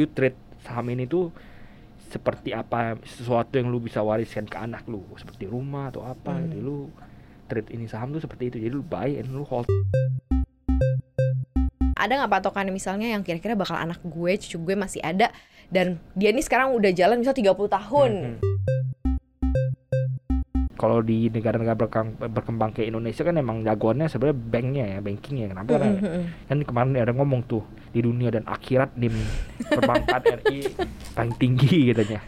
you treat saham ini tuh seperti apa sesuatu yang lu bisa wariskan ke anak lu seperti rumah atau apa Hmm. jadi lu treat ini saham tuh seperti itu jadi lu buy and lu hold ada nggak patokan misalnya yang kira-kira bakal anak gue cucu gue masih ada dan dia nih sekarang udah jalan misal 30 tahun Mhm. Kalau di negara-negara berkembang, berkembang kayak Indonesia kan emang jagoannya sebenarnya banknya ya, bankingnya. Kenapa? Karena Mhm, mhm. kan kemarin ada ngomong tuh di dunia dan akhirat dim perbankan RI paling tinggi katanya.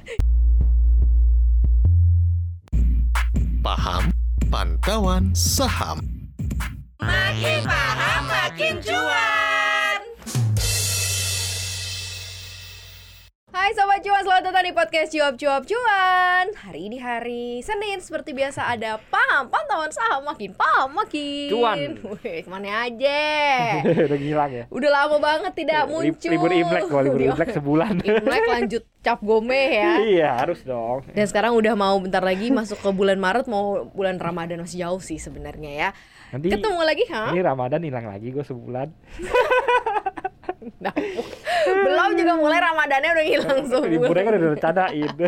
Paham Pantauan Saham. Makin paham makin cuan. Hai Sobat Cuan, selamat datang di podcast Cuap Cuap Cuan Hari ini hari Senin, seperti biasa ada paham Pantauan saham makin paham makin Cuan. Wih, ke mana aja Udah ngilang ya. Udah lama banget tidak Lib- muncul Libur Imlek gua libur Imlek sebulan. Imlek lanjut cap gome ya iya, harus dong. Dan sekarang udah mau bentar lagi masuk ke bulan Maret mau bulan Ramadan masih jauh sih sebenarnya ya. Nanti Ketemu lagi, ha? ini Ramadan hilang lagi gue sebulan. Nah, Belum juga mulai Ramadannya udah hilang Liburnya kan udah rencanain.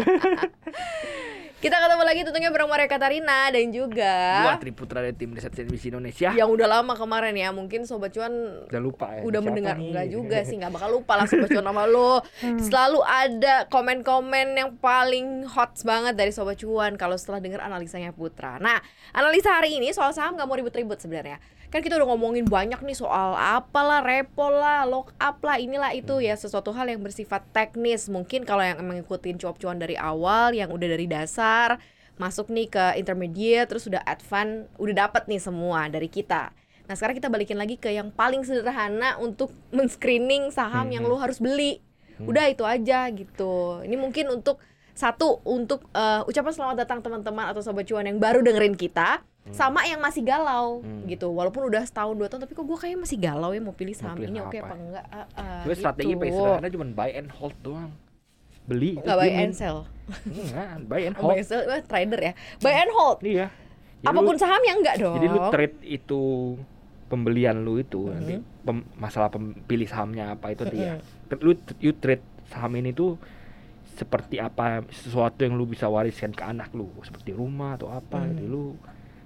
Kita ketemu lagi tentunya bareng Maria Katarina dan Gua juga Triputra dari tim riset CNBC Indonesia. yang udah lama kemarin ya. Mungkin sobat cuan Udah lupa ya. udah siapa mendengar nih? enggak juga sih nggak bakal lupa lah sobat cuan nama lo selalu ada komen-komen yang paling hot banget dari sobat cuan kalau setelah dengar analisanya Putra nah analisa hari ini soal saham nggak mau ribut-ribut sebenarnya kan kita udah ngomongin banyak nih soal apalah repo lah lock up lah inilah itu ya sesuatu hal yang bersifat teknis mungkin kalau yang emang ngikutin cuap-cuan dari awal yang udah dari dasar masuk nih ke intermediate terus udah advance udah dapet nih semua dari kita Nah sekarang kita balikin lagi ke yang paling sederhana untuk men-screening saham yang Mhm. lo harus beli. Udah itu aja gitu. Ini mungkin untuk satu untuk eh, ucapan selamat datang teman-teman atau sobat cuan yang baru dengerin kita, sama yang masih galau Hmm. gitu. Walaupun udah setahun dua tahun, tapi kok gue kayaknya masih galau ya mau pilih saham pilih ini oke apa? apa enggak? Ah, ah, Gue strategi gitu. paling sederhana cuma buy and hold doang. Beli. Nggak buy and sell. Enggak, buy and Oh, buy hold. and sell, wah, trader ya. Buy and hold. Iya. Jadi Apa pun lu- saham ya enggak dong. Jadi lu trade itu pembelian lu itu Mhm. nanti pem- masalah pilih sahamnya apa itu nanti ya. Mhm. Lu you trade saham ini tuh seperti apa sesuatu yang lu bisa wariskan ke anak lu seperti rumah atau apa Mhm. jadi lu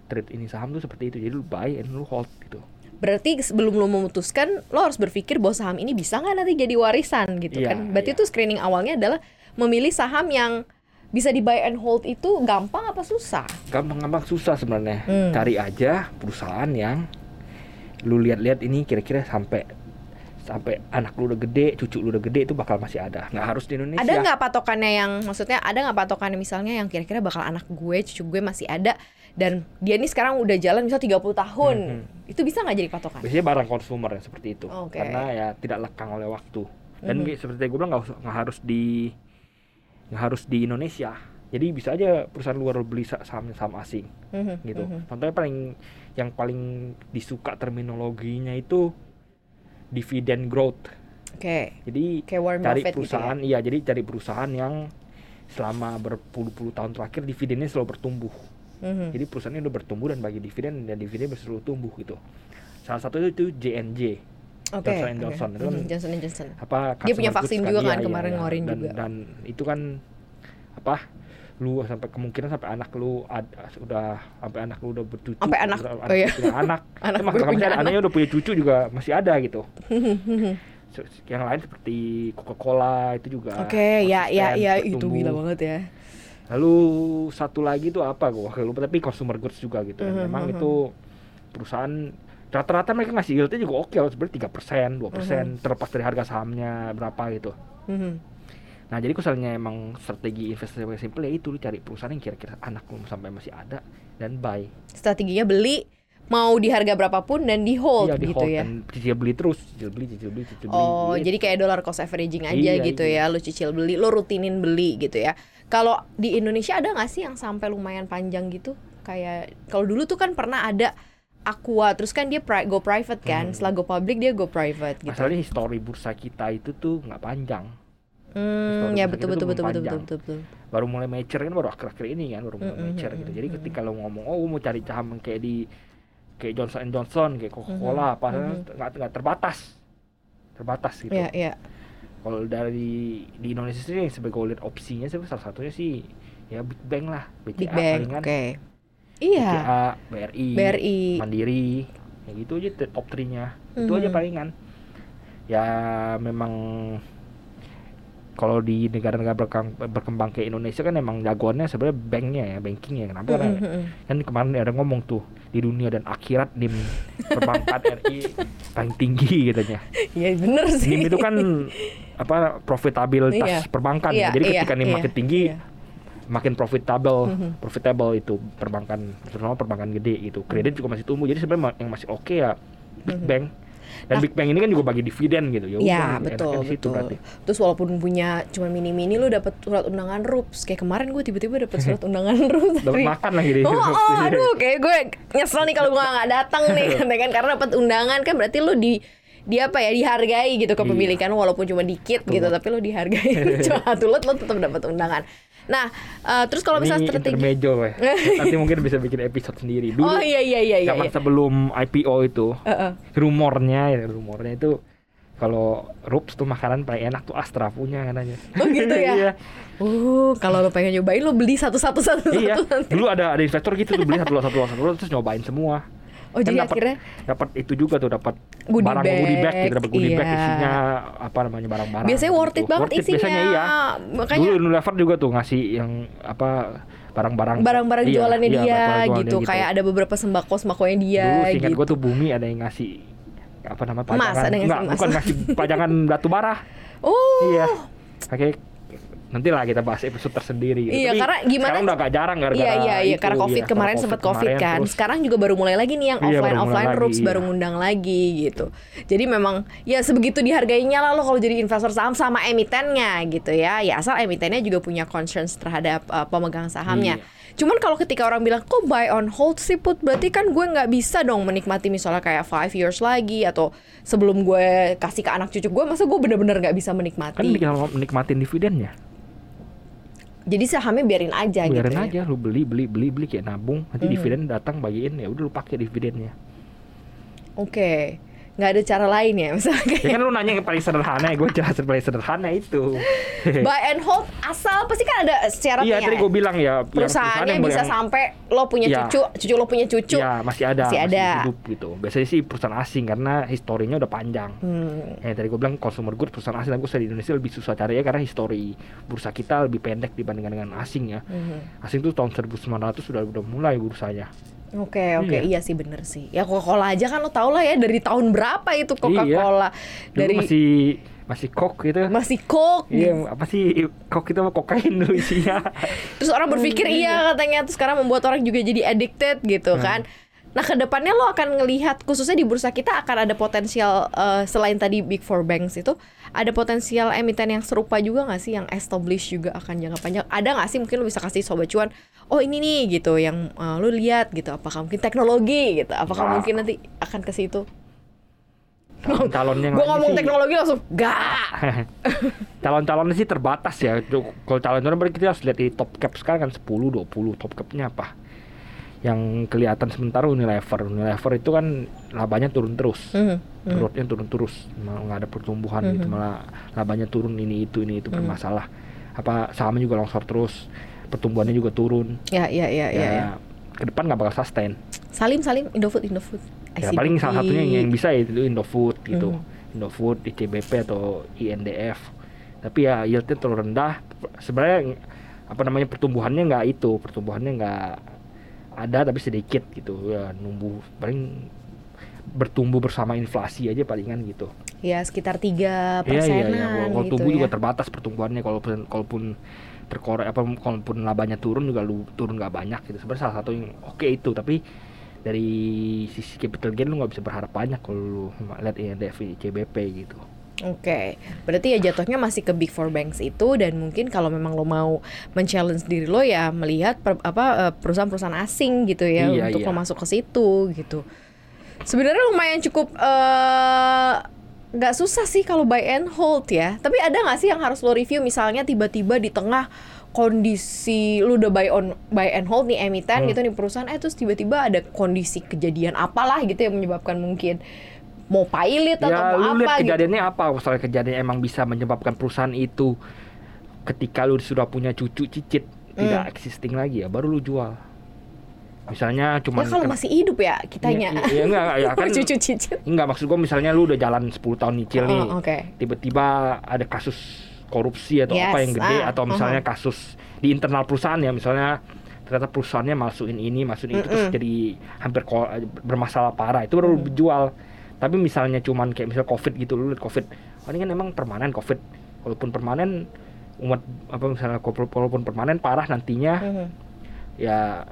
trade ini saham tuh seperti itu jadi lu buy and lu hold gitu Berarti sebelum lo memutuskan, lo harus berpikir bahwa saham ini bisa nggak nanti jadi warisan gitu Iya, kan? Berarti iya. itu screening awalnya adalah memilih saham yang bisa di buy and hold itu gampang apa susah? gampang-gampang susah sebenarnya Hmm. cari aja perusahaan yang lu lihat-lihat ini kira-kira sampai sampai anak lu udah gede cucu lu udah gede itu bakal masih ada nggak harus di Indonesia Ada nggak patokannya yang maksudnya ada nggak patokannya misalnya yang kira-kira bakal anak gue, cucu gue masih ada dan dia nih sekarang udah jalan misal 30 tahun. Mhm. Itu bisa nggak jadi patokan? biasanya barang konsumer yang seperti itu Oke. karena ya tidak lekang oleh waktu dan kayak seperti gue bilang nggak harus di nggak harus di Indonesia jadi bisa aja perusahaan luar beli sa- saham saham asing Mhm, gitu mhm. contohnya paling yang paling disuka terminologinya itu dividend growth Oke. jadi Kayak Warren cari Buffett gitu perusahaan iya jadi cari perusahaan yang selama berpuluh-puluh tahun terakhir dividennya selalu bertumbuh ya. Mhm. jadi perusahaannya udah bertumbuh dan bagi dividen dan dividen selalu tumbuh gitu salah satu itu, itu JNJ Oke. Johnson and oke. Johnson, itu kan Mhm, Johnson and Johnson. apa Dia punya vaksin goods juga Iya, kan iya, kemarin iya. ngeluarin dan, juga. dan itu kan apa lu sampai kemungkinan sampai anak lu ada sudah sampai anak lu udah bercucu Sampai anak, udah oh iya. punya anak Anak Itu punya masih ada, anak. anaknya udah punya cucu juga masih ada gitu yang lain seperti Coca-Cola itu juga Oke, ya ya konsisten, ya itu gila banget ya. Lalu satu lagi tuh apa gua lupa tapi consumer goods juga gitu. Dan Mhm, memang mhm. itu perusahaan rata-rata mereka ngasih yieldnya juga oke loh sebenarnya tiga persen, dua persen terlepas dari harga sahamnya berapa gitu. Mhm. Nah jadi misalnya emang strategi investasi yang simple ya itu lu cari perusahaan yang kira-kira anak lu sampai masih ada dan buy. Strateginya beli mau di harga berapapun dan di hold Iya, di gitu hold ya. dan cicil beli terus, cicil beli, cicil beli, cicil beli. Oh, gitu. jadi kayak dollar cost averaging aja Iya, gitu iya. ya. Lu cicil beli, lu rutinin beli gitu ya. Kalau di Indonesia ada nggak sih yang sampai lumayan panjang gitu? Kayak kalau dulu tuh kan pernah ada Aqua, terus kan dia pri- go private kan. Hmm. Setelah go public dia go private gitu. Masalahnya histori bursa kita itu tuh nggak panjang. Hmm, ya betul betul betul betul betul betul. betul. baru mulai mature kan baru akhir-akhir ini kan baru mulai Mm, mm, mature mm, gitu. mm, Jadi mm. ketika lo ngomong oh mau cari saham kayak di kayak Johnson Johnson kayak Coca-Cola apa mhm. nggak nggak terbatas. Terbatas gitu. Iya, iya. kalau dari di Indonesia sendiri sebagai gue lihat opsinya sih salah satunya sih ya Big Bang lah BCA Big Bang, palingan oke. Iya. BCA BRI, BRI. Mandiri ya gitu aja top 3-nya itu aja Mhm. palingan ya memang kalau di negara-negara berkembang, berkembang kayak Indonesia kan emang jagoannya sebenarnya banknya ya bankingnya kenapa Karena Mm, mm, mm. kan kemarin ada ngomong tuh di dunia dan akhirat nim perbankan RI paling tinggi katanya Iya bener sih. nim itu kan apa profitabilitas Iya. perbankan Iya, ya. jadi iya, ketika nim iya, makin tinggi iya. makin profitable Mhm. profitable itu perbankan terutama perbankan gede gitu kredit juga masih tumbuh jadi sebenarnya yang masih oke ya Big Bang dan Nah. Big Bang ini kan juga bagi dividen gitu ya Iya betul di situ betul. berarti Terus walaupun punya cuma mini-mini lu dapat surat undangan RUPS. Kayak kemarin gue tiba-tiba dapat surat undangan RUPS. dapat makan lagi deh Oh, oh, aduh, kayak gue nyesel nih kalau gue nggak datang nih, kan karena dapat undangan kan berarti lu di dia apa ya dihargai gitu kepemilikan walaupun cuma dikit gitu tapi lu dihargai cuma satu lot lo tetap dapat undangan. Nah, eh, terus kalau misalnya strategi intermezzo ya. nanti mungkin bisa bikin episode sendiri dulu Oh iya iya iya iya. zaman iya. sebelum IPO itu Heeh. rumornya ya rumornya itu kalau Rups tuh makanan paling enak tuh Astra punya katanya Oh gitu ya. iya Uh, kalau lo pengen nyobain lo beli satu-satu satu-satu. iya dulu ada ada investor gitu tuh beli satu satu lot satu lot terus nyobain semua Oh jadi dapat akhirnya dapat itu juga tuh dapat barang goodie bag bag, gitu dapat goodie bag iya. isinya apa namanya barang-barang biasanya worth it gitu. banget Worth it isinya. biasanya iya Makanya dulu Unilever juga tuh ngasih yang apa barang-barang barang-barang iya, jualannya iya, dia barang-barang gitu. jualannya kayak ada beberapa sembako sembakonya dia dulu gitu. gue tuh bumi ada yang ngasih apa namanya pajangan ada yang ngasih Enggak, emas. bukan ngasih pajangan batu bara Oh. iya oke nanti lah kita bahas episode tersendiri gitu. Iya, Tapi karena gimana- sekarang udah gak jarang gara-gara Iya iya iya itu, karena covid iya, kemarin sempat covid kemarin, kan. terus Sekarang juga baru mulai lagi nih yang Iya, offline offline lagi, rups iya. baru ngundang lagi gitu. Jadi memang ya sebegitu dihargainya lah lo kalau jadi investor saham sama emitennya gitu ya. Ya asal emitennya juga punya concerns terhadap uh, pemegang sahamnya. Iya. Cuman kalau ketika orang bilang kok buy on hold sih put berarti kan gue nggak bisa dong menikmati misalnya kayak five years lagi atau sebelum gue kasih ke anak cucu gue masa gue bener-bener nggak bisa kan menikmati. tinggal nikmatin dividennya Jadi sahamnya biarin aja biarin gitu. ya. aja lu beli beli beli beli kayak nabung nanti Hmm. dividen datang bagiin ya udah lu pakai dividennya Oke. Nggak ada cara lain ya misalnya ya kan lu nanya yang paling sederhana ya gue jelasin paling sederhana itu buy and hold asal pasti kan ada syaratnya iya tadi gue bilang ya perusahaannya yang- bisa yang- sampai lo punya Ya. cucu cucu lo punya cucu ya masih ada Masih ada. hidup gitu biasanya sih perusahaan asing karena historinya udah panjang Hmm. Ya tadi gue bilang consumer good perusahaan asing tapi usaha di Indonesia lebih susah cari ya karena histori bursa kita lebih pendek dibandingkan dengan asing ya. Mhm. Asing tuh tahun 1900 sudah udah mulai bursanya. Oke oke Iya. iya sih bener sih ya Coca-Cola aja kan lo tau lah ya dari tahun berapa itu Coca-Cola Dulu dari masih masih kok gitu. masih Coke Iya, apa sih kok itu apa kokain dulu isinya. terus orang berpikir iya katanya terus sekarang membuat orang juga jadi addicted gitu Hmm. kan nah ke depannya lo akan ngelihat khususnya di bursa kita akan ada potensial eh, selain tadi big four banks itu ada potensial emiten yang serupa juga nggak sih yang established juga akan jangka panjang ada nggak sih mungkin lo bisa kasih sobat cuan oh ini nih gitu yang eh, lo lihat gitu apakah mungkin teknologi gitu apakah Nggak. mungkin nanti akan ke situ yang gue ngomong sih- teknologi langsung gak calon-calonnya sih terbatas ya. Kalau calon-calon berarti kita harus lihat di top cap sekarang kan 10 20 top capnya apa. Yang kelihatan sementara Unilever. Unilever itu kan labanya turun terus. Mhm, mhm. growth-nya turun terus. Nggak ada pertumbuhan gitu. Malah labanya turun ini itu ini itu bermasalah. Apa sahamnya juga longsor terus. Pertumbuhannya juga turun. Ya ya ya ya, ya, ya. ke depan nggak bakal sustain. Salim Salim Indofood Indofood. Ya paling salah satunya yang, bisa ya itu Indofood gitu. Mhm. Indofood ICBP atau INDF tapi ya yieldnya terlalu rendah. Sebenarnya apa namanya pertumbuhannya nggak itu. Pertumbuhannya nggak ada tapi sedikit gitu ya numbuh paling bertumbuh bersama inflasi aja palingan gitu ya sekitar tiga Iya iya persenan iya. Kalau- Kalau gitu tumbuh ya. juga terbatas pertumbuhannya. Kalaupun kalaupun terkorek apa kalaupun labanya turun juga lu turun nggak banyak gitu. Sebenarnya salah satu yang oke itu tapi dari sisi capital gain lu nggak bisa berharap banyak kalau lu lihat INDF CBP gitu. Oke, berarti ya jatuhnya masih ke big four banks itu dan mungkin kalau memang lo mau men-challenge diri lo ya melihat per- apa eh, perusahaan-perusahaan asing gitu ya Iya, untuk iya. lo masuk ke situ gitu. Sebenarnya lumayan cukup eh, nggak susah sih kalau buy and hold ya. Tapi ada nggak sih yang harus lo review misalnya tiba-tiba di tengah kondisi lu udah buy on buy and hold nih emiten Hmm. gitu nih perusahaan eh terus tiba-tiba ada kondisi kejadian apalah gitu yang menyebabkan mungkin mau pilot atau ya mau lu apa lihat gitu. kejadiannya apa misalnya kejadian emang bisa menyebabkan perusahaan itu ketika lu sudah punya cucu cicit tidak Hmm. existing lagi ya baru lu jual misalnya Ya cuman kalau kena- masih hidup ya kitanya. Iya, iya, enggak, ya kan Cucu cicit. enggak maksud gua misalnya lu udah jalan 10 tahun nyicil nih Oh, Oke. tiba-tiba ada kasus korupsi atau Yes, apa yang gede ah, atau misalnya kasus di internal perusahaan ya misalnya ternyata perusahaannya masukin ini masukin itu terus jadi hampir bermasalah parah itu baru Mm. dijual tapi misalnya cuman kayak misal covid gitu lu lihat covid oh, ini kan emang permanen covid walaupun permanen umat apa misalnya walaupun permanen parah nantinya Mhm. ya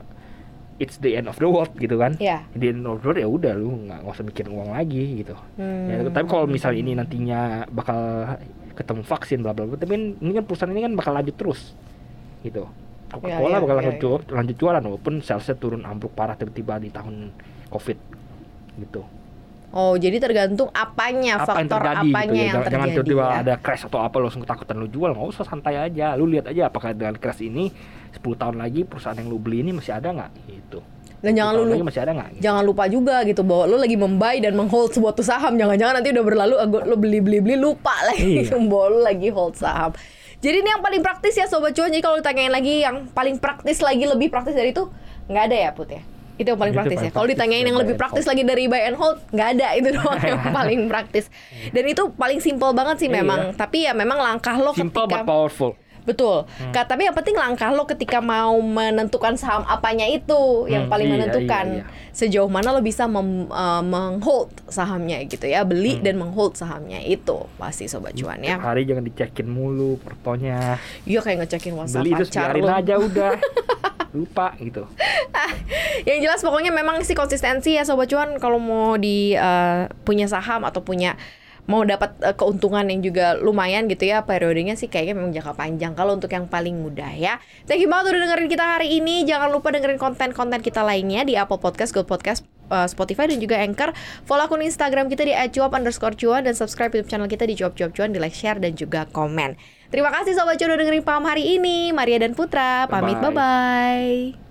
it's the end of the world gitu kan Ya. the end of the world ya udah lu nggak nggak usah mikirin uang lagi gitu Hmm. Ya, tapi kalau misalnya ini nantinya bakal ketemu vaksin bla bla bla, tapi ini kan perusahaan ini kan bakal lanjut terus. Gitu. Ya, Coca-Cola ya, bakal ya, lanjut, ju- lanjut jualan walaupun salesnya turun ambruk parah tiba-tiba di tahun Covid. Gitu. Oh, jadi tergantung apanya, Apa yang faktor terjadi apanya gitu ya. yang Jangan, jangan terjadi. tiba-tiba ya. ada crash atau apa langsung ketakutan lu jual, nggak usah santai aja. Lu lihat aja apakah dengan crash ini 10 tahun lagi perusahaan yang lu beli ini masih ada nggak gitu. Dan jangan 10 tahun lu lagi masih ada nggak? Gitu. jangan lupa juga gitu bahwa lu lagi membuy dan menghold sebuah tuh saham. Jangan-jangan nanti udah berlalu ah, lu beli-beli-beli lupa lagi Iya. bahwa lu lagi hold saham. Jadi ini yang paling praktis ya sobat cuan. Jadi kalau ditanyain lagi yang paling praktis lagi lebih praktis dari itu nggak ada ya Put ya. Itu yang paling Itu praktis paling ya. Kalau ditanyain yang buy lebih and praktis lagi dari buy and hold, nggak ada itu doang yang paling praktis. Dan itu paling simple banget sih Iya. memang. Tapi ya memang langkah lo Simple ketika but powerful. Betul. Hmm. Ka- tapi yang penting langkah lo ketika mau menentukan saham apanya itu yang Hmm, paling iya, menentukan iya, iya. sejauh mana lo bisa mem, uh, menghold sahamnya gitu ya, beli Hmm. dan menghold sahamnya itu pasti sobat cuan ya. Hari jangan dicekin mulu portonya. Iya kayak ngecekin WhatsApp Beli pacar biarin aja udah. Lupa gitu. Yang jelas pokoknya memang sih konsistensi ya sobat cuan kalau mau di uh, punya saham atau punya mau dapat uh, keuntungan yang juga lumayan gitu ya periodenya sih kayaknya memang jangka panjang kalau untuk yang paling mudah ya. Thank you banget udah dengerin kita hari ini. Jangan lupa dengerin konten-konten kita lainnya di Apple Podcast, Google Podcast, uh, Spotify dan juga Anchor. Follow akun Instagram kita di @cuap underscore cuan dan subscribe YouTube channel kita di cuap cuap cuan di like, share dan juga komen. Terima kasih sobat cuan udah dengerin paham hari ini. Maria dan Putra pamit Bye-bye. bye bye.